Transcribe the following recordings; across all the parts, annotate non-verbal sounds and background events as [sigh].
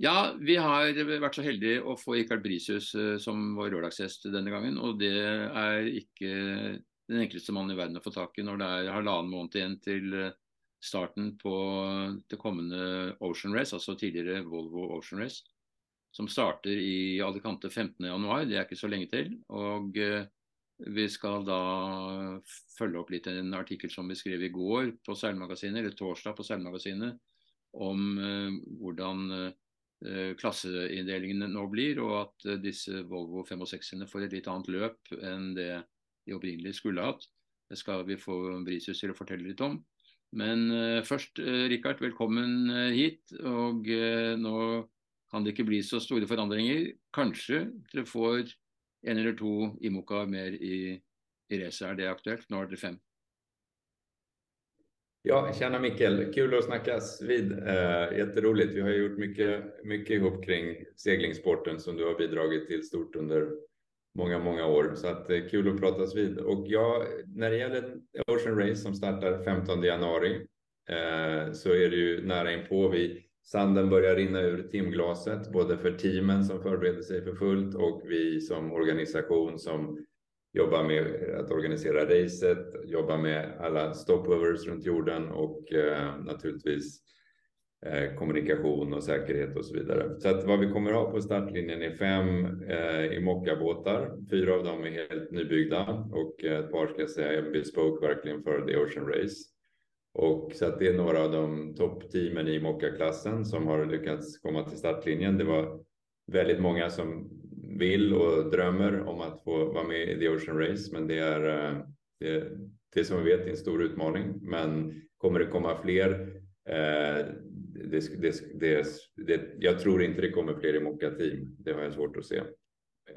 Ja, vi har vært så heldige å få Rikard Brisius eh, som vår lørdagsgjest denne gangen. Og det er ikke den enkleste mannen i verden å få tak i når det er halvannen måned igjen til eh, starten på det kommende Ocean Race, altså tidligere Volvo Ocean Race. Som starter i Alicante 15.1, det er ikke så lenge til. Og eh, vi skal da følge opp litt en artikkel som vi skrev i går på Seilmagasinet, eller torsdag på Seilmagasinet, om hur hvordan Eh, klasseinndelingene nå blir, og at eh, disse Volvo 65-ene får et litt annet løp enn det de opprinnelig skulle hatt. Det skal vi få Brisius til å fortelle litt om. Men eh, først, Richard, velkommen hit. Og nå kan det ikke bli så store forandringer. Kanskje dere får en eller to Imoca mer i, i racet. Er det aktuelt? Nå er dere fem. Ja, tjena Mikkel. Kul att snackas vid. Eh, jätteroligt. Vi har gjort mycket, mycket ihop kring seglingssporten som du har bidragit till stort under många, många år. Så att, eh, kul att pratas vid. Och ja, när det gäller Ocean Race som startar 15 januari eh, så är det ju nära inpå. Vi, sanden börjar rinna ur timglaset, både för teamen som förbereder sig för fullt och vi som organisation som Jobba med att organisera racet, jobba med alla stopovers runt jorden och eh, naturligtvis eh, kommunikation och säkerhet och så vidare. Så att vad vi kommer ha på startlinjen är fem eh, Imokka-båtar. Fyra av dem är helt nybyggda och ett par ska jag säga är bespoke verkligen för The Ocean Race. Och så att det är några av de toppteamen i Mokka-klassen som har lyckats komma till startlinjen. Det var väldigt många som vill och drömmer om att få vara med i The Ocean Race, men det är eh, det, det som vi vet är en stor utmaning. Men kommer det komma fler? Eh, det, det, det, det, jag tror inte det kommer fler i Mocca team, Det har jag svårt att se.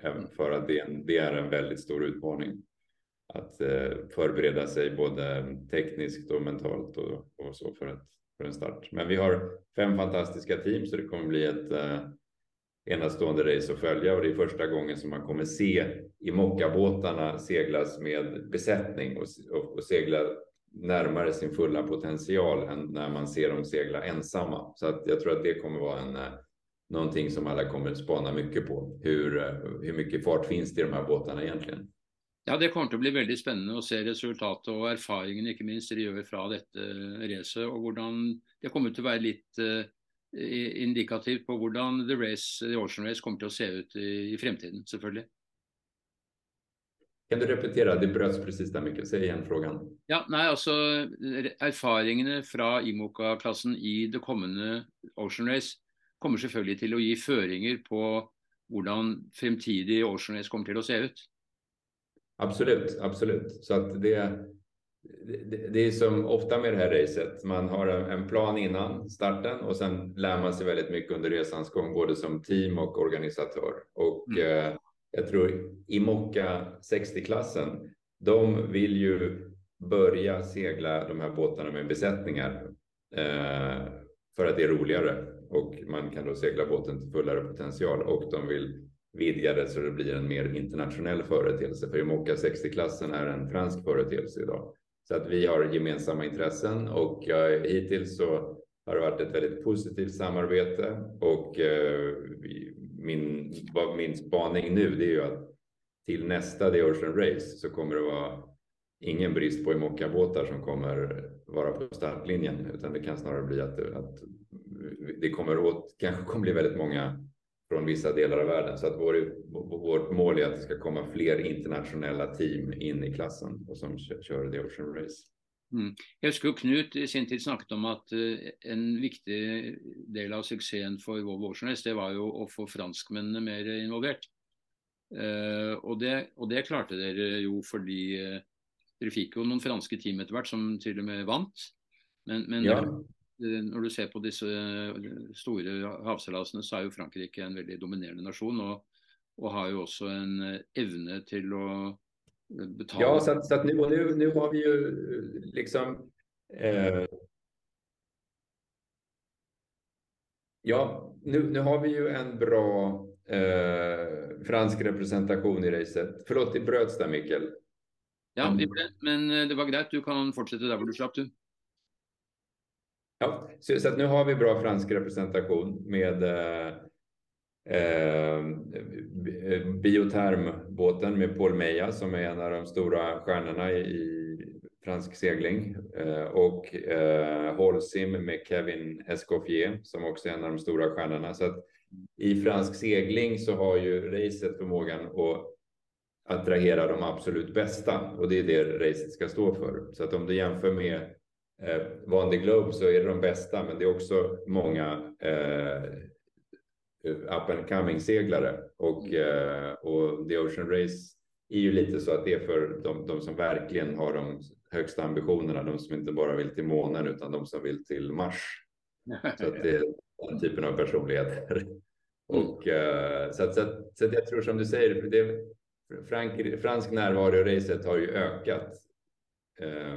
Även för att det är en, det är en väldigt stor utmaning att eh, förbereda sig både tekniskt och mentalt och, och, så för, ett, för en start. Men vi har fem fantastiska team så det kommer bli ett enastående race att följa och det är första gången som man kommer se i mockabåtarna seglas med besättning och, och, och segla närmare sin fulla potential än när man ser dem segla ensamma. Så att jag tror att det kommer vara en eh, någonting som alla kommer spana mycket på. Hur, eh, hur mycket fart finns det i de här båtarna egentligen? Ja, Det kommer att bli väldigt spännande att se resultatet och erfaringene inte minst de gör från detta eh, resa och hur Det kommer att vara lite indikativt på hvordan The Race, The Ocean Race kommer til å se ut i, i fremtiden, selvfølgelig. Kan du repetera? Det bröts precis där mycket. Säg igen frågan. Ja, nei, altså Erfaringene fra Imoca-klassen i det kommende Ocean Race kommer selvfølgelig til å gi føringer på hvordan fremtidig Ocean Race kommer til å se ut. Absolut, absolut. Så att det, det, det är som ofta med det här racet. Man har en plan innan starten och sen lär man sig väldigt mycket under resans gång, både som team och organisatör. Och mm. eh, jag tror i Mocka 60-klassen, de vill ju börja segla de här båtarna med besättningar eh, för att det är roligare och man kan då segla båten till fullare potential och de vill vidga det så det blir en mer internationell företeelse. För Imoca 60-klassen är en fransk företeelse idag. Så att vi har gemensamma intressen och eh, hittills så har det varit ett väldigt positivt samarbete och eh, min, min spaning nu det är ju att till nästa The Ocean Race så kommer det vara ingen brist på Imoca-båtar som kommer vara på startlinjen utan det kan snarare bli att, att det kommer åt, kanske kommer bli väldigt många från vissa delar av världen. Så att vår, vårt mål är att det ska komma fler internationella team in i klassen och som kör The Ocean Race. Mm. Jeg husker Knut i sin tid snakket om at uh, en viktig del av suksessen for Volvo Ocean Race det var jo å få franskmennene mer involvert. Uh, og, det, og, det, klarte dere jo fordi uh, dere fikk jo noen franske team etter hvert som til og med vant. Men, men ja. Eh, når du ser på disse eh, store havseilasene, så er jo Frankrike en veldig dominerende nasjon. Og, og har jo også en eh, evne til å betale Ja, så, så att nu, och nu, nu har vi ju liksom eh, Ja, nu, nu har vi ju en bra eh, fransk representation i racet. Förlåt, det bröts där Mikkel. Ja, men det var greit. Du kan fortsette der hvor du slapp, du. Ja, så, så nu har vi bra fransk representation med eh, eh, eh, Biotermbåten med Paul Meja som är en av de stora stjärnorna i, i fransk segling eh, och eh, Holcim med Kevin Escoffier som också är en av de stora stjärnorna. Så att i fransk segling så har ju racet förmågan att attrahera de absolut bästa och det är det racet ska stå för. Så att om du jämför med eh, Vanlig Globe så är det de bästa, men det är också många eh, up and coming seglare och, eh, och The Ocean Race är ju lite så att det är för de, de som verkligen har de högsta ambitionerna, de som inte bara vill till månen utan de som vill till Mars. [laughs] Så att det är den typen av personligheter. Mm. Och, uh, så, att, så, att, så att jag tror som du säger, det, Frank, fransk närvaro i racet har ju ökat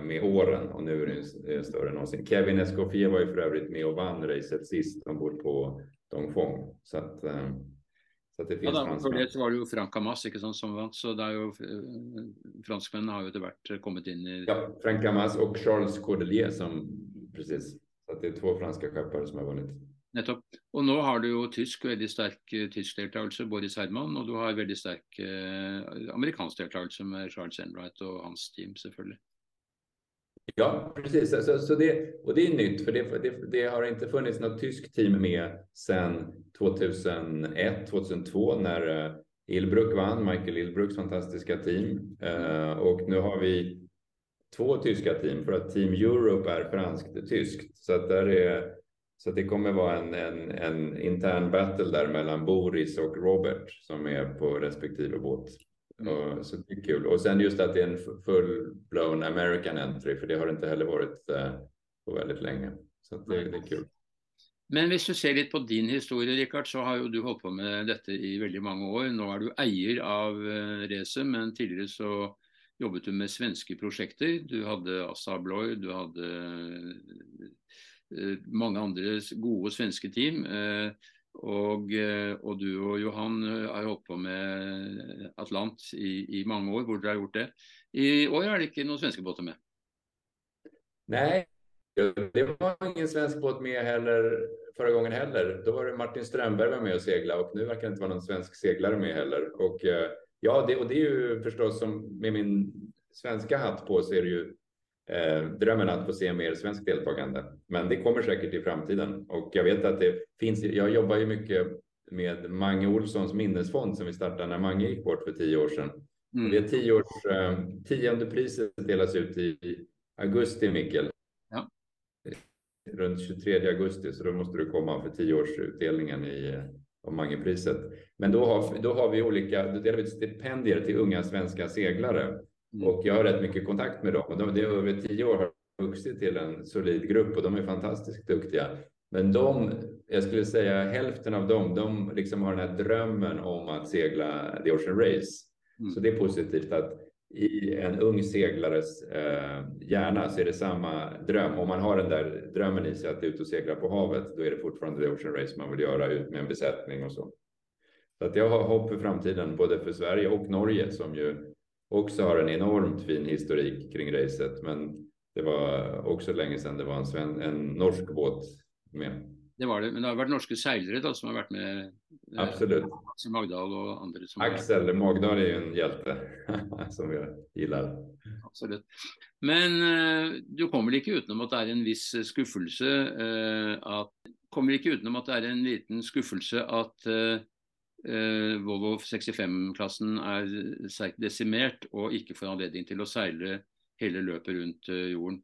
med åren och nu är det större än någonsin. Kevin Escoffier var ju för övrigt med och vann racet sist ombord på Dongfong. Så att, uh, så att det finns ja, da, for det var det jo Frank Hamas ikke sant, som vant, så det er jo franskmennene har jo etter hvert kommet inn i Ja, Frank Hamas och Charles Cordelier som precis. Så att det är två franska skeppare som har vunnit. Nettopp. Og nå har du jo tysk, veldig sterk uh, tysk deltakelse, Boris Herman, og du har veldig sterk uh, amerikansk deltakelse med Charles Enright och hans team, selvfølgelig. Ja, precis. Så, så det, och det är nytt, för det, det, det, har inte funnits något tyskt team med sedan 2001, 2002 när eh, Ilbruck vann, Michael Ilbrucks fantastiska team. Eh, och nu har vi två tyska team för att Team Europe är franskt-tyskt. Så att där är så det kommer vara en, en, en, intern battle där mellan Boris och Robert som är på respektive båt. Mm. Och, så det är kul. Och sen just att det är en full-blown American entry, för det har det inte heller varit uh, på väldigt länge. Så det, det, är kul. Men om du ser lite på din historia, Richard, så har ju du hållit på med detta i väldigt många år. Nu är du ägare av uh, Rese, men tidigare så jobbade du med svenska projekt. Du hade Assa Abloy, du hade Eh, mange andre gode svenske team. Eh, eh, og, du og Johan har holdt på med Atlant i, i, många år, borde ha gjort det. I år är det inte någon svensk båt med. Nej, det var ingen svensk båt med heller förra gången heller. Då var det Martin Strömberg var med och segla och nu verkar det inte vara någon svensk seglare med heller. Och eh, ja, det, och det är ju förstås som med min svenska hatt på så är det ju eh, drömmen att få se mer svenskt deltagande. Men det kommer säkert i framtiden och jag vet att det finns. Jag jobbar ju mycket med Mange Olssons minnesfond som vi startade när Mange gick bort för tio år sedan. Mm. Det är tio års eh, tionde priset delas ut i augusti, Mikkel. Ja. Runt 23 augusti, så då måste du komma för tio års utdelningen i av Mangepriset. Men då har, då har vi olika, då delar vi stipendier till unga svenska seglare Mm. Och jag har rätt mycket kontakt med dem och de, det över tio år har vuxit till en solid grupp och de är fantastiskt duktiga. Men de, jag skulle säga hälften av dem, de liksom har den här drömmen om att segla The Ocean Race. Mm. Så det är positivt att i en ung seglares eh, hjärna så är det samma dröm. Om man har den där drömmen i sig att ut och segla på havet, då är det fortfarande The Ocean Race man vill göra ut med en besättning och så. Så att jag har hopp för framtiden, både för Sverige och Norge som ju också har en enormt fin historik kring racet. Men det var också länge sedan det var en, sven, en norsk båt med. Det var det, men det har varit norska seglare då som har varit med. Eh, Absolut. Axel Magdal och andra. Som Axel. Magdal är ju en hjälte [laughs] som jag gillar. Absolut. Men uh, du kommer inte utenom att det är en viss skuffelse uh, att kommer inte utenom att det är en liten skuffelse att Eh, Volvo 65-klassen er sterkt desimert og ikke får anledning til å seile hele løpet rundt eh, jorden.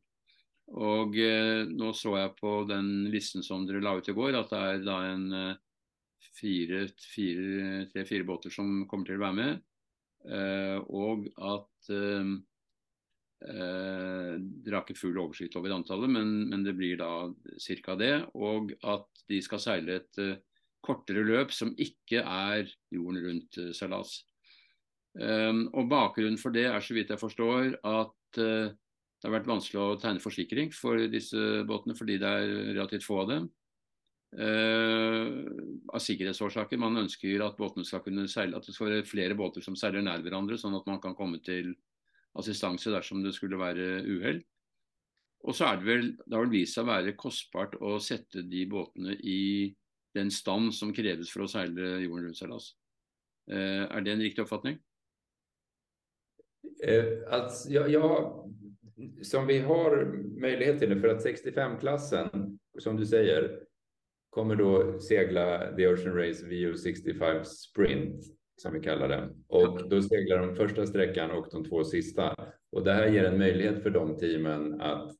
Og eh, nå så jeg på den listen som dere la ut i går, at det er da en eh, fire, fire, tre-fire båter som kommer til å være med. og at dere har ikke full oversikt over antallet, men, men det blir da ca. det. Og at de skal seile et eh, kortere løp som ikke er jorden rundt uh, eh, seilas. Um, og Bakgrunnen for det er så vidt jeg forstår at det har vært vanskelig å tegne forsikring for disse båtene fordi det er relativt få av dem. Uh, av sikkerhetsårsaker. Man ønsker at båtene skal kunne seile, at det skal være flere båter som seiler nær hverandre, sånn at man kan komme til assistanse dersom det skulle være uhell. och så är det väl, det har väl visat sig vara kostbart att sätta de båtarna i den stand som krävs för att seile jorden rundt seilas. Uh, eh, är det en riktig uppfattning? Uh, eh, alltså, ja, ja, som vi har möjlighet till nu, för att 65-klassen, som du säger, kommer då segla The Ocean Race VU65 Sprint, som vi kallar det. Och då seglar de första sträckan och de två sista. Och det här ger en möjlighet för de teamen att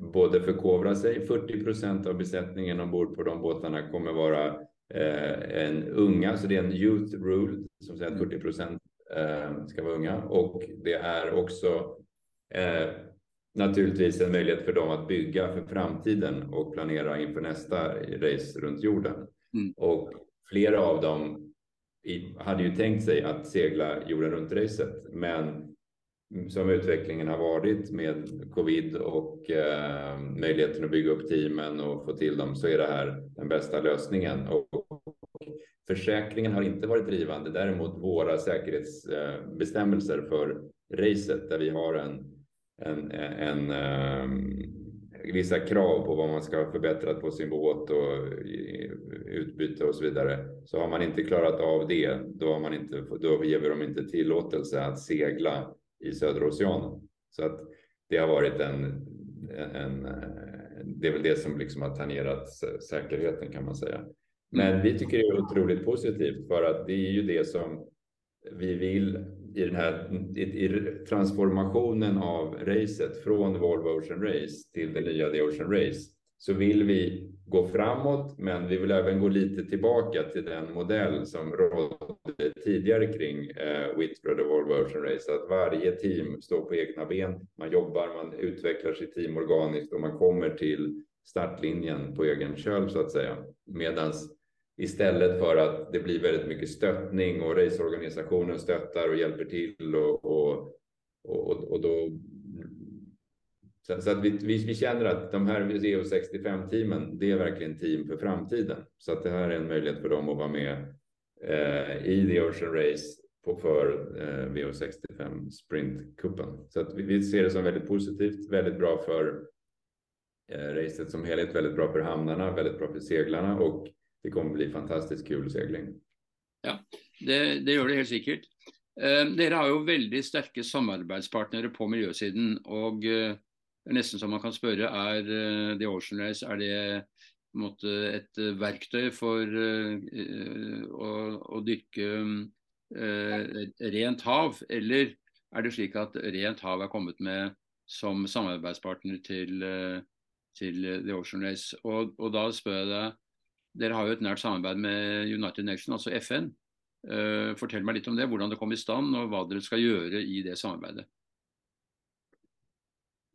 både förkovra sig. 40 procent av besättningen ombord på de båtarna kommer vara eh, en unga, så det är en youth rule som säger att 40 procent eh, ska vara unga och det är också eh, naturligtvis en möjlighet för dem att bygga för framtiden och planera inför nästa race runt jorden. Mm. Och flera av dem hade ju tänkt sig att segla jorden runt racet, men som utvecklingen har varit med covid och eh, möjligheten att bygga upp teamen och få till dem så är det här den bästa lösningen. Och försäkringen har inte varit drivande, däremot våra säkerhetsbestämmelser för racet där vi har en, en, en, um, vissa krav på vad man ska ha förbättrat på sin båt och utbyte och så vidare. Så har man inte klarat av det, då, har man inte, då ger vi dem inte tillåtelse att segla i södra oceanen. Så att det har varit en, en, det är väl det som liksom har tangerat säkerheten kan man säga. Men vi tycker det är otroligt positivt för att det är ju det som vi vill i den här i transformationen av racet från Volvo Ocean Race till det nya The Ocean Race så vill vi gå framåt, men vi vill även gå lite tillbaka till den modell som rådde tidigare kring eh, Whitbread och Volvo Ocean Race, att varje team står på egna ben, man jobbar, man utvecklar sitt team organiskt och man kommer till startlinjen på egen köl så att säga. Medan istället för att det blir väldigt mycket stöttning och raceorganisationen stöttar och hjälper till och, och, och, och då så, så att vi, vi, vi, känner att de här VO65-teamen, det är verkligen team för framtiden. Så att det här är en möjlighet för dem att vara med eh, i The Ocean Race på, för eh, VO65 sprintcupen. Så att vi, vi, ser det som väldigt positivt, väldigt bra för eh, racet som helhet, väldigt bra för hamnarna, väldigt bra för seglarna och det kommer bli fantastiskt kul segling. Ja, det, det gör det helt säkert. Eh, dere har ju väldigt starka samarbetspartnere på miljösidan och eh, det är nästan som man kan spørre er eh, The Ocean Race er det på en eh, måte, et verktøy for eh, å, å, eh, rent hav, eller er det slik at Rent hav er kommet med som samarbeidspartner til, til The Ocean Race? Og, og, da spør jeg deg, dere har jo et nært samarbeid med United Nations, altså FN. Eh, fortell meg litt om det, hvordan det kom i stand, og hva dere skal gjøre i det samarbeidet.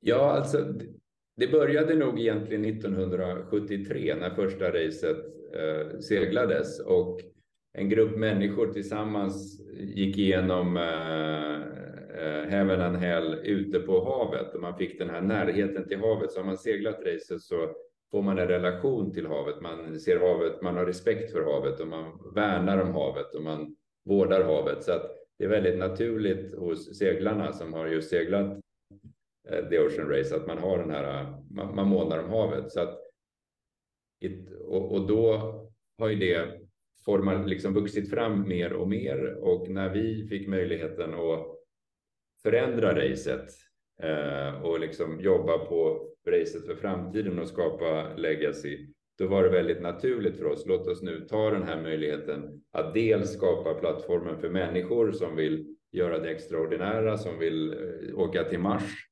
Ja, alltså det började nog egentligen 1973 när första racet eh, seglades och en grupp människor tillsammans gick igenom eh, eh, Heaven and Hell ute på havet och man fick den här närheten till havet. Så har man seglat racet så får man en relation till havet. Man ser havet, man har respekt för havet och man värnar om havet och man vårdar havet. Så att det är väldigt naturligt hos seglarna som har just seglat eh, The Ocean Race, att man har den här, man, man månar om havet. Så att, och, och då har ju det format, liksom vuxit fram mer och mer. Och när vi fick möjligheten att förändra racet eh, och liksom jobba på racet för framtiden och skapa legacy, då var det väldigt naturligt för oss. Låt oss nu ta den här möjligheten att dels skapa plattformen för människor som vill göra det extraordinära, som vill eh, åka till Mars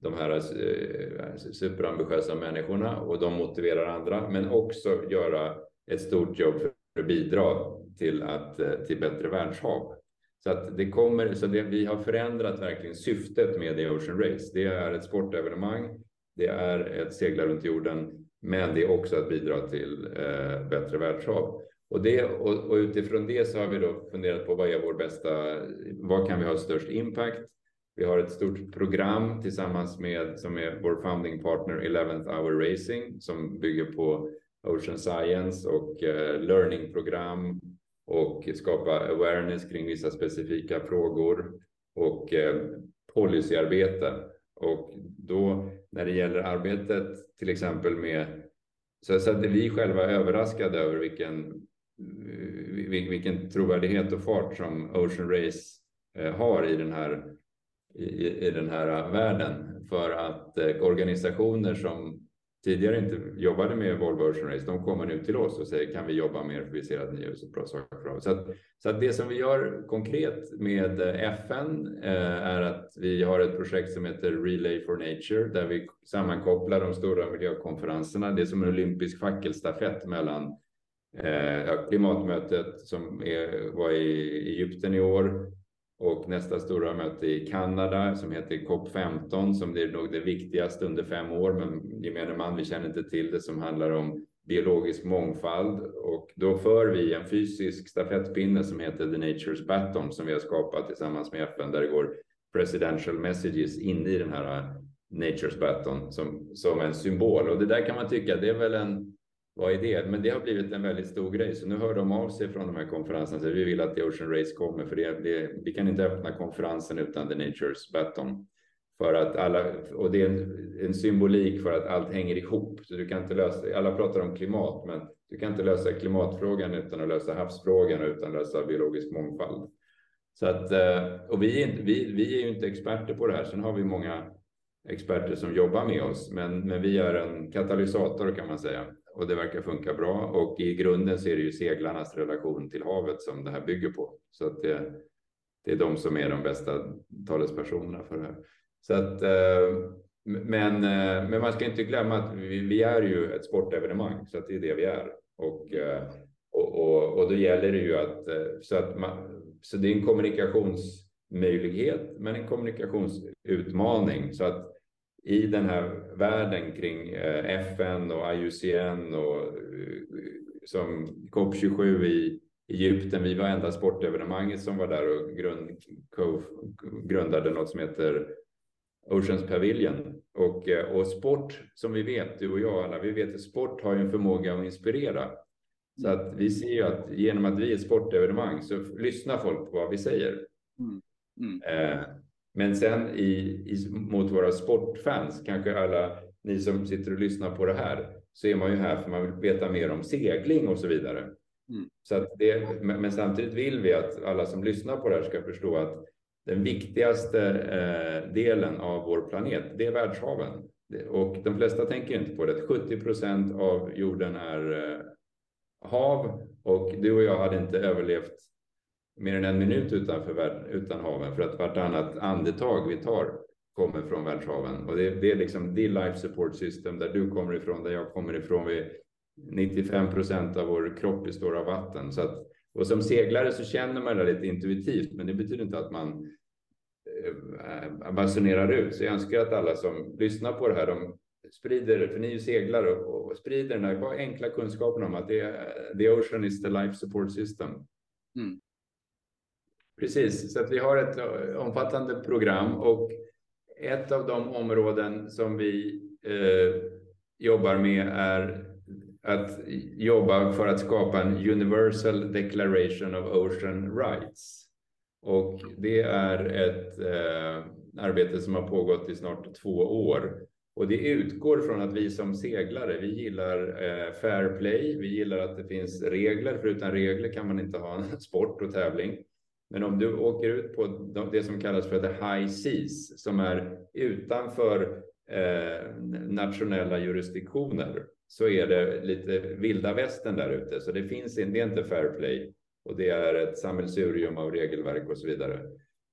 de här eh, superambitiösa människorna och de motiverar andra, men också göra ett stort jobb för att bidra till, att, eh, till bättre världshav. Så att det kommer, så det, vi har förändrat verkligen syftet med The Ocean Race. Det är ett sportevenemang, det är ett segla runt jorden, men det är också att bidra till eh, bättre världshav. Och, det, och, och, utifrån det så har vi då funderat på vad är vår bästa, vad kan vi ha störst impact? Vi har ett stort program tillsammans med som är vår founding partner 11th Hour Racing som bygger på Ocean Science och eh, learning-program och skapa awareness kring vissa specifika frågor och eh, policyarbete. Och då när det gäller arbetet till exempel med så, så att vi själva är överraskade över vilken, vilken trovärdighet och fart som Ocean Race eh, har i den här, i, i den här världen. För att eh, organisationer som tidigare inte jobbade med Volvo Ocean Race, de kommer nu till oss och säger kan vi jobba mer för vi ser att ni gör så bra saker Så, att, så att det som vi gör konkret med eh, FN eh, är att vi har ett projekt som heter Relay for Nature där vi sammankopplar de stora miljökonferenserna. Det är som en olympisk fackelstafett mellan eh, klimatmötet som är, var i Egypten i år och nästa stora möte i Kanada som heter COP15 som blir nog det viktigaste under fem år, men gemene man, vi känner inte till det, som handlar om biologisk mångfald. Och då för vi en fysisk stafettpinne som heter The Nature's Baton som vi har skapat tillsammans med FN där det går presidential messages in i den här äh, Nature's Baton som, som en symbol. Och det där kan man tycka det är väl en vad är det? Men det har blivit en väldigt stor grej. Så nu hör de av sig från de här konferenserna. Så vi vill att The Ocean Race kommer för det, det, vi kan inte öppna konferensen utan The Nature's Baton. För att alla, och det är en, en, symbolik för att allt hänger ihop. Så du kan inte lösa, alla pratar om klimat, men du kan inte lösa klimatfrågan utan att lösa havsfrågan utan att lösa biologisk mångfald. Så att, eh, och vi är, inte, vi, vi är ju inte experter på det här. Sen har vi många experter som jobbar med oss, men, men vi är en katalysator kan man säga och det verkar funka bra. Och i grunden så är det ju seglarnas relation till havet som det här bygger på. Så att det, det är de som är de bästa talespersonerna för det här. Så att, eh, men, eh, men man ska inte glömma att vi, vi är ju ett sportevenemang, så att det är det vi är. Och, och, och, och då gäller det ju att, så att man, så det är en kommunikationsmöjlighet, men en kommunikationsutmaning. Så att i den här världen kring eh, FN och IUCN och eh, som COP27 i Egypten. Vi var enda sportevenemanget som var där och grund, grundade något som heter Oceans Pavilion. Och, eh, och sport, som vi vet, du och jag alla, vi vet att sport har en förmåga att inspirera. Så att vi ser ju att genom att vi är ett sportevenemang så lyssnar folk på vad vi säger. Mm. Mm. Eh, men sen i, i, mot våra sportfans, kanske alla ni som sitter och lyssnar på det här, så är man ju här för man vill veta mer om segling och så vidare. Mm. Så det, men samtidigt vill vi att alla som lyssnar på det här ska förstå att den viktigaste eh, delen av vår planet, det är världshaven. Och de flesta tänker inte på det. 70 procent av jorden är eh, hav och du och jag hade inte överlevt mer än en minut utanför utan haven för att vartannat andetag vi tar kommer från världshaven. Och det, det är liksom the life support system där du kommer ifrån, där jag kommer ifrån. Vi, 95 procent av vår kropp består av vatten. Så att, och som seglare så känner man det lite intuitivt, men det betyder inte att man eh, basunerar ut. Så jag önskar att alla som lyssnar på det här, de sprider, för ni är ju seglare, och, och sprider den här enkla kunskapen om att det, the ocean is the life support system. Mm. Precis, så att vi har ett eh, omfattande program och ett av de områden som vi eh, jobbar med är att jobba för att skapa en Universal Declaration of Ocean Rights. Och det är ett eh, arbete som har pågått i snart två år. Och det utgår från att vi som seglare, vi gillar eh, fair play, vi gillar att det finns regler, för utan regler kan man inte ha en [laughs] sport och tävling. Men om du åker ut på det som kallas för the high seas, som är utanför eh, nationella jurisdiktioner, så är det lite vilda västern där ute. Så det finns det är inte fair play och det är ett sammelsurium av regelverk och så vidare.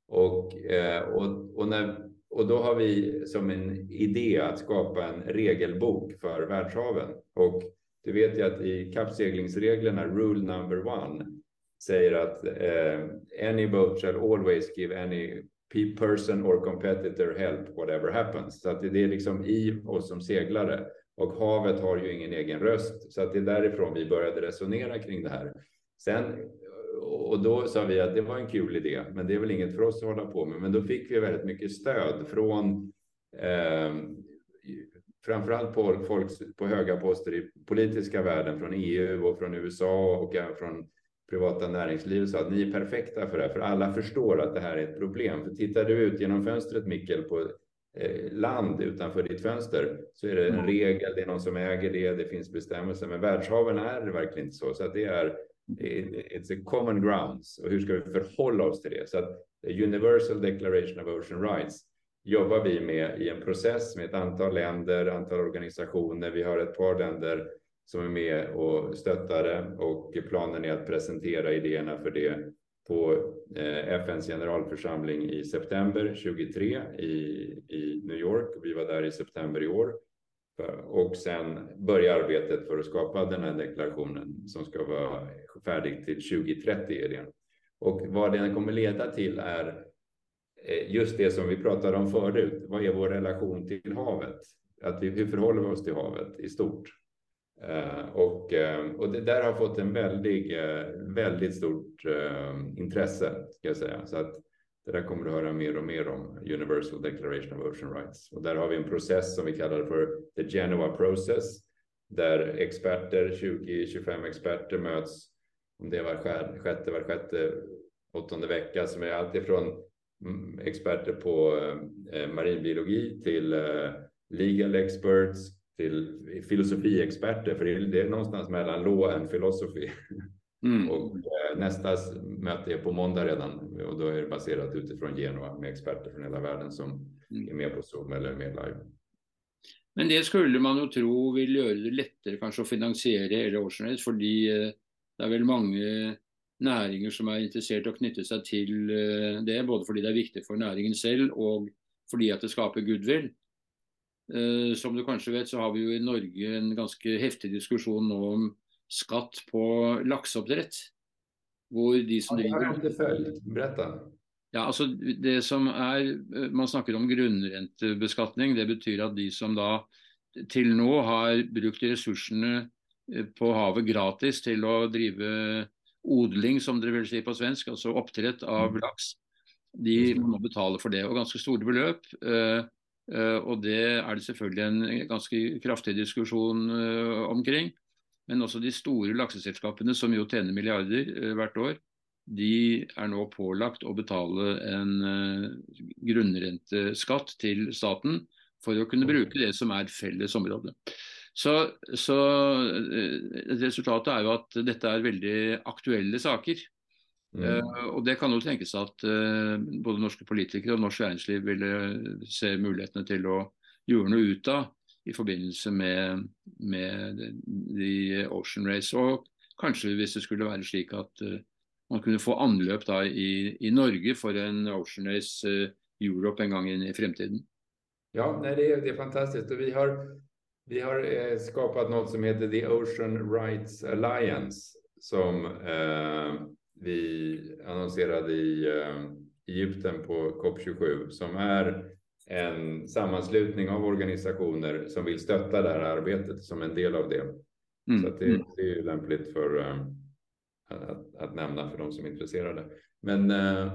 Och, eh, och, och, när, och då har vi som en idé att skapa en regelbok för världshaven. Och du vet ju att i kappseglingsreglerna, rule number one, säger att eh, any boat shall always give any person or competitor help whatever happens. Så att det är liksom i oss som seglare och havet har ju ingen egen röst. Så att det är därifrån vi började resonera kring det här. Sen och då sa vi att det var en kul idé, men det är väl inget för oss att hålla på med. Men då fick vi väldigt mycket stöd från eh, framförallt på folk på höga poster i politiska världen, från EU och från USA och även från privata näringslivet sa att ni är perfekta för det här, för alla förstår att det här är ett problem. För tittar du ut genom fönstret, Mikkel, på eh, land utanför ditt fönster så är det en mm. regel, det är någon som äger det, det finns bestämmelser. Men världshaven är det verkligen inte så. Så att det är it's a common grounds. Och hur ska vi förhålla oss till det? Så att Universal Declaration of Ocean Rights jobbar vi med i en process med ett antal länder, antal organisationer. Vi har ett par länder som är med och stöttar det och planen är att presentera idéerna för det på eh, FNs generalförsamling i september 23 i, i New York. Vi var där i september i år och sen börja arbetet för att skapa den här deklarationen som ska vara färdig till 2030 är det. Och vad den kommer leda till är eh, just det som vi pratade om förut. Vad är vår relation till havet? Att vi, hur förhåller vi oss till havet i stort? Eh, och, eh, och det där har fått en väldigt, eh, väldigt stort intresse, ska jag säga. Så att det där kommer du höra mer och mer om, Universal Declaration of Ocean Rights. Och där har vi en process som vi kallar för the Genoa Process, där experter, 20-25 experter möts, om det är var sjätte, var sjätte, åttonde vecka, som är alltifrån mm, experter på marinbiologi till legal experts, till filosofiexperter, för det är någonstans mellan law and philosophy. Mm. [laughs] Och eh, nästa möte är på måndag redan och då är det baserat utifrån Genua med experter från hela världen som mm. är med på Zoom eller med live. Men det skulle man ju tro vill göra det lättare kanske att finansiera hela Ocean för eh, det är väl många näringar som är intresserade att knyta sig till eh, det, både för det är viktigt för näringen själv och för att det skapar goodwill. Som du kanske vet så har vi ju i Norge en ganska häftig diskussion om skatt på lakseoppdrett. Hvor de som ja, det. Ja, alltså det som är, Man snakker om grunnrentebeskatning. Det betyr at de som da til nå har brukt ressursene eh, på havet gratis til å drive odling, som dere vil si på svensk, altså oppdrett av mm. laks, de må betale for det. Og ganske store beløp. Eh, eh, og det er det selvfølgelig en ganske kraftig diskusjon omkring. Men også de store lakseselskapene, som jo tjener milliarder eh, hvert år, de er nå pålagt å betale en grunnrenteskatt til staten for å kunne bruke det som er felles område. Så, så Resultatet er jo at dette er veldig aktuelle saker. Mm. Uh, og Det kan jo tenkes at både norske politikere og norsk næringsliv ville se mulighetene til å gjøre noe ut av i forbindelse med, med The Ocean Race. Og kanskje hvis det skulle være slik at man kunne få anløp da i, i, Norge for en Ocean Race Europe en gang i fremtiden. Ja, nej, det, är, det är fantastiskt. Och vi har, vi har eh, skapat något som heter The Ocean Rights Alliance som eh, vi annonserade i eh, Egypten på COP27 som är en sammanslutning av organisationer som vill stötta det här arbetet som en del av det. Mm. Så det, mm. det, är ju lämpligt för uh, att, att, nämna för de som är intresserade. Men uh,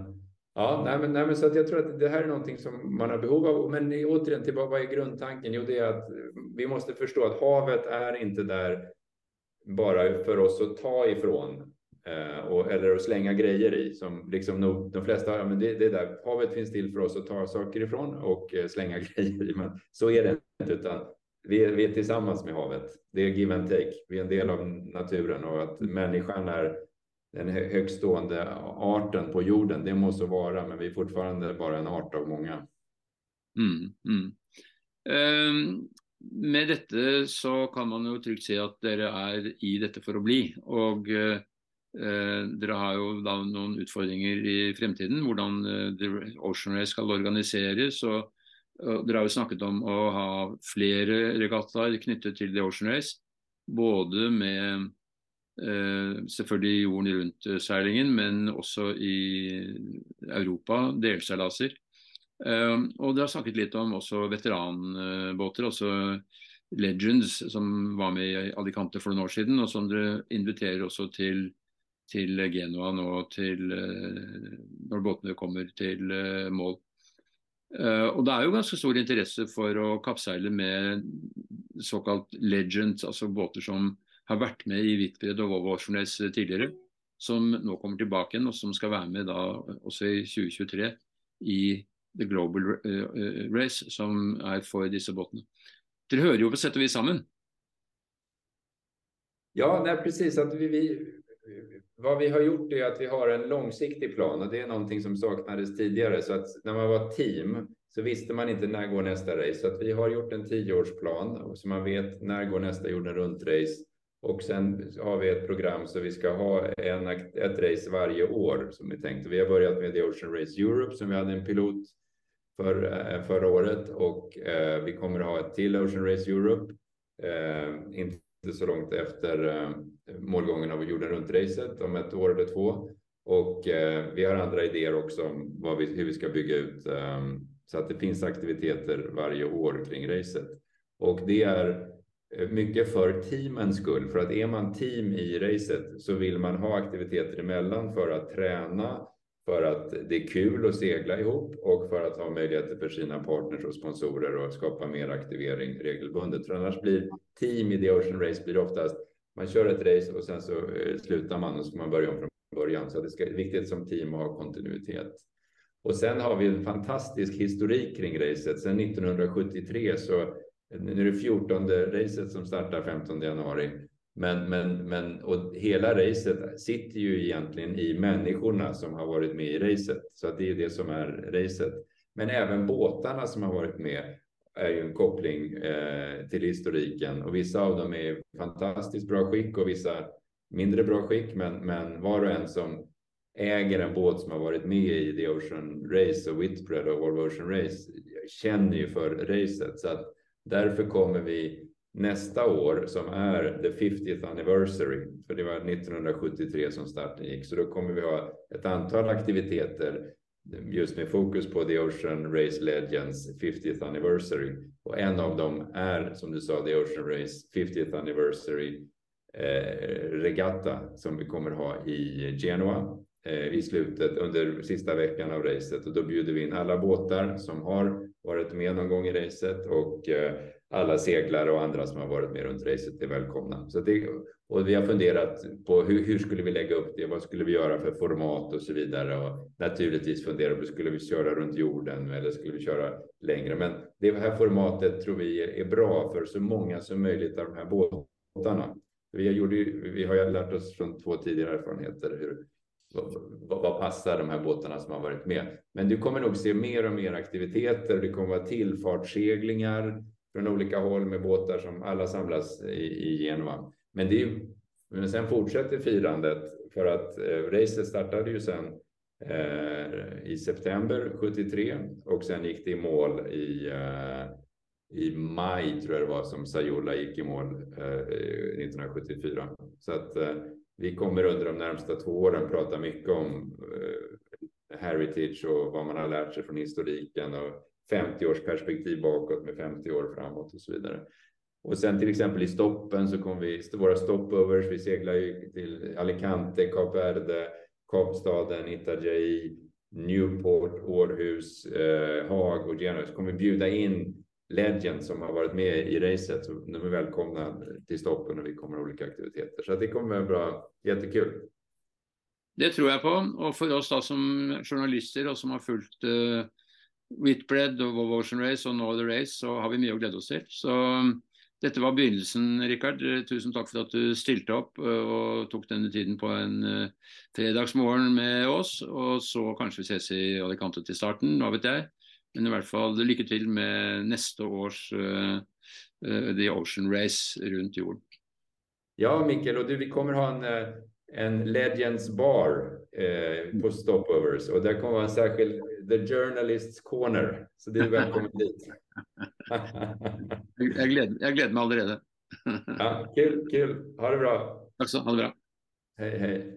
ja, nej, men, nej, men så att jag tror att det här är någonting som man har behov av. Men återigen, till vad är grundtanken? Jo, det är att vi måste förstå att havet är inte där bara för oss att ta ifrån Eh, Eh, och, eller att slänga grejer i som liksom nog, de flesta ja, men det, det där havet finns till för oss att ta saker ifrån och eh, slänga [laughs] grejer i. Men så är det inte, utan vi är, vi är tillsammans med havet. Det är give and take. Vi är en del av naturen och att människan är den högstående arten på jorden. Det måste vara, men vi är fortfarande bara en art av många. Mm, mm. Um, med detta så kan man ju tryggt säga att det är i detta för att bli. Och eh, uh, Eh, dere har jo da noen utfordringer i fremtiden, hvordan eh, The Ocean Race skal organiseres. og, og Dere har jo snakket om å ha flere regattaer knyttet til The Ocean Race. Både med eh, selvfølgelig jorden rundt-seilingen, eh, men også i Europa, delseilaser. Eh, og dere har snakket litt om også veteranbåter, altså Legends, som var med i Alicante for noen år siden, og som dere inviterer også til til Genua nå til, eh, når båtene kommer til eh, mål. Eh, og Det er jo ganske stor interesse for å kappseile med såkalt legends, altså båter som har vært med i Hvitbred og Volvo Oceanrace eh, tidligere, som nå kommer tilbake igjen, og som skal være med da også i 2023 i The Global eh, Race, som er for disse båtene. Dere hører jo på sett og vis sammen. Ja, nej, precis. Att vi, vi, vad vi har gjort är att vi har en långsiktig plan och det är någonting som saknades tidigare. Så att när man var team så visste man inte när går nästa race. Så att vi har gjort en tioårsplan så man vet när går nästa jorden runt race. Och sen har vi ett program så vi ska ha en, ett race varje år som vi tänkte. Vi har börjat med The Ocean Race Europe som vi hade en pilot för eh, förra året och eh, vi kommer att ha ett till Ocean Race Europe. Eh, inte inte så långt efter eh, målgången av jorden runt-racet om ett år eller två. Och eh, vi har andra idéer också om vad vi, hur vi ska bygga ut eh, så att det finns aktiviteter varje år kring racet. Och det är eh, mycket för teamens skull, för att är man team i racet så vill man ha aktiviteter emellan för att träna, för att det är kul att segla ihop och för att ha möjligheter för sina partners och sponsorer och skapa mer aktivering regelbundet. För annars blir team i The Ocean Race blir oftast man kör ett race och sen så eh, slutar man och så får man börja om från början. Så det är viktigt som team att ha kontinuitet. Och sen har vi en fantastisk historik kring racet. Sen 1973 så nu är det 14 racet som startar 15 januari. Men, men, men och hela racet sitter ju egentligen i människorna som har varit med i racet. Så att det är det som är racet. Men även båtarna som har varit med är ju en koppling eh, till historiken och vissa av dem är fantastiskt bra skick och vissa mindre bra skick. Men, men var och en som äger en båt som har varit med i The Ocean Race och Whitbread och Volvo Ocean Race känner ju för racet. Så att därför kommer vi nästa år som är the 50th anniversary, för det var 1973 som starten gick, så då kommer vi ha ett antal aktiviteter just med fokus på The Ocean Race Legends 50th anniversary. Och en av dem är, som du sa, The Ocean Race 50th anniversary eh, regatta som vi kommer ha i Genoa eh, i slutet under sista veckan av racet och då bjuder vi in alla båtar som har varit med någon gång i racet och eh, alla seglare och andra som har varit med runt racet är välkomna. Så det, och vi har funderat på hur, hur skulle vi lägga upp det? Vad skulle vi göra för format och så vidare? Och naturligtvis fundera på skulle vi köra runt jorden eller skulle vi köra längre? Men det här formatet tror vi är bra för så många som möjligt av de här båtarna. Vi har, gjort, vi har lärt oss från två tidigare erfarenheter hur, vad, vad, passar de här båtarna som har varit med? Men du kommer nog se mer och mer aktiviteter. Det kommer vara tillfartsseglingar från olika håll med båtar som alla samlas i, i Genua. Men, det men sen fortsätter firandet för att eh, racet startade ju sen eh, i september 73 och sen gick det i mål i, eh, i maj tror jag det var som Sayola gick i mål eh, 1974. Så att eh, vi kommer under de närmsta två åren prata mycket om eh, heritage och vad man har lärt sig från historiken och 50 års perspektiv bakåt med 50 år framåt och så vidare. Och sen till exempel i stoppen så kommer vi, våra stopovers, vi seglar ju till Alicante, Kap Verde, Kapstaden, Itajaí, Newport, Århus, eh, Haag och Genoa. Så kommer vi bjuda in Legend som har varit med i racet. Så de är välkomna till stoppen och vi kommer ha olika aktiviteter. Så det kommer vara bra, jättekul. Det tror jag på. Och för oss då som journalister och som har följt eh Whitbread og Volvo Ocean Race og Northern Race så har vi mycket att glädja oss til. Så um, dette var begynnelsen, Rikard. Eh, tusen takk for at du stilte opp og tok denne tiden på en fredagsmorgen med oss. Og så kanskje vi ses i Alicante til starten, hva vet jeg. Men i hvert fall lykke til med neste års uh, uh, The Ocean Race rundt jorden. Ja, Mikkel, och du, vi kommer ha en, en Legends bar eh, på Stopovers och det kommer vara en särskild The Journalists Corner. Så det är välkommen [laughs] dit. jag, gled, jag gleder mig allerede. ja, kul, kul. Ha det bra. Tack så, ha det bra. Hej, hej.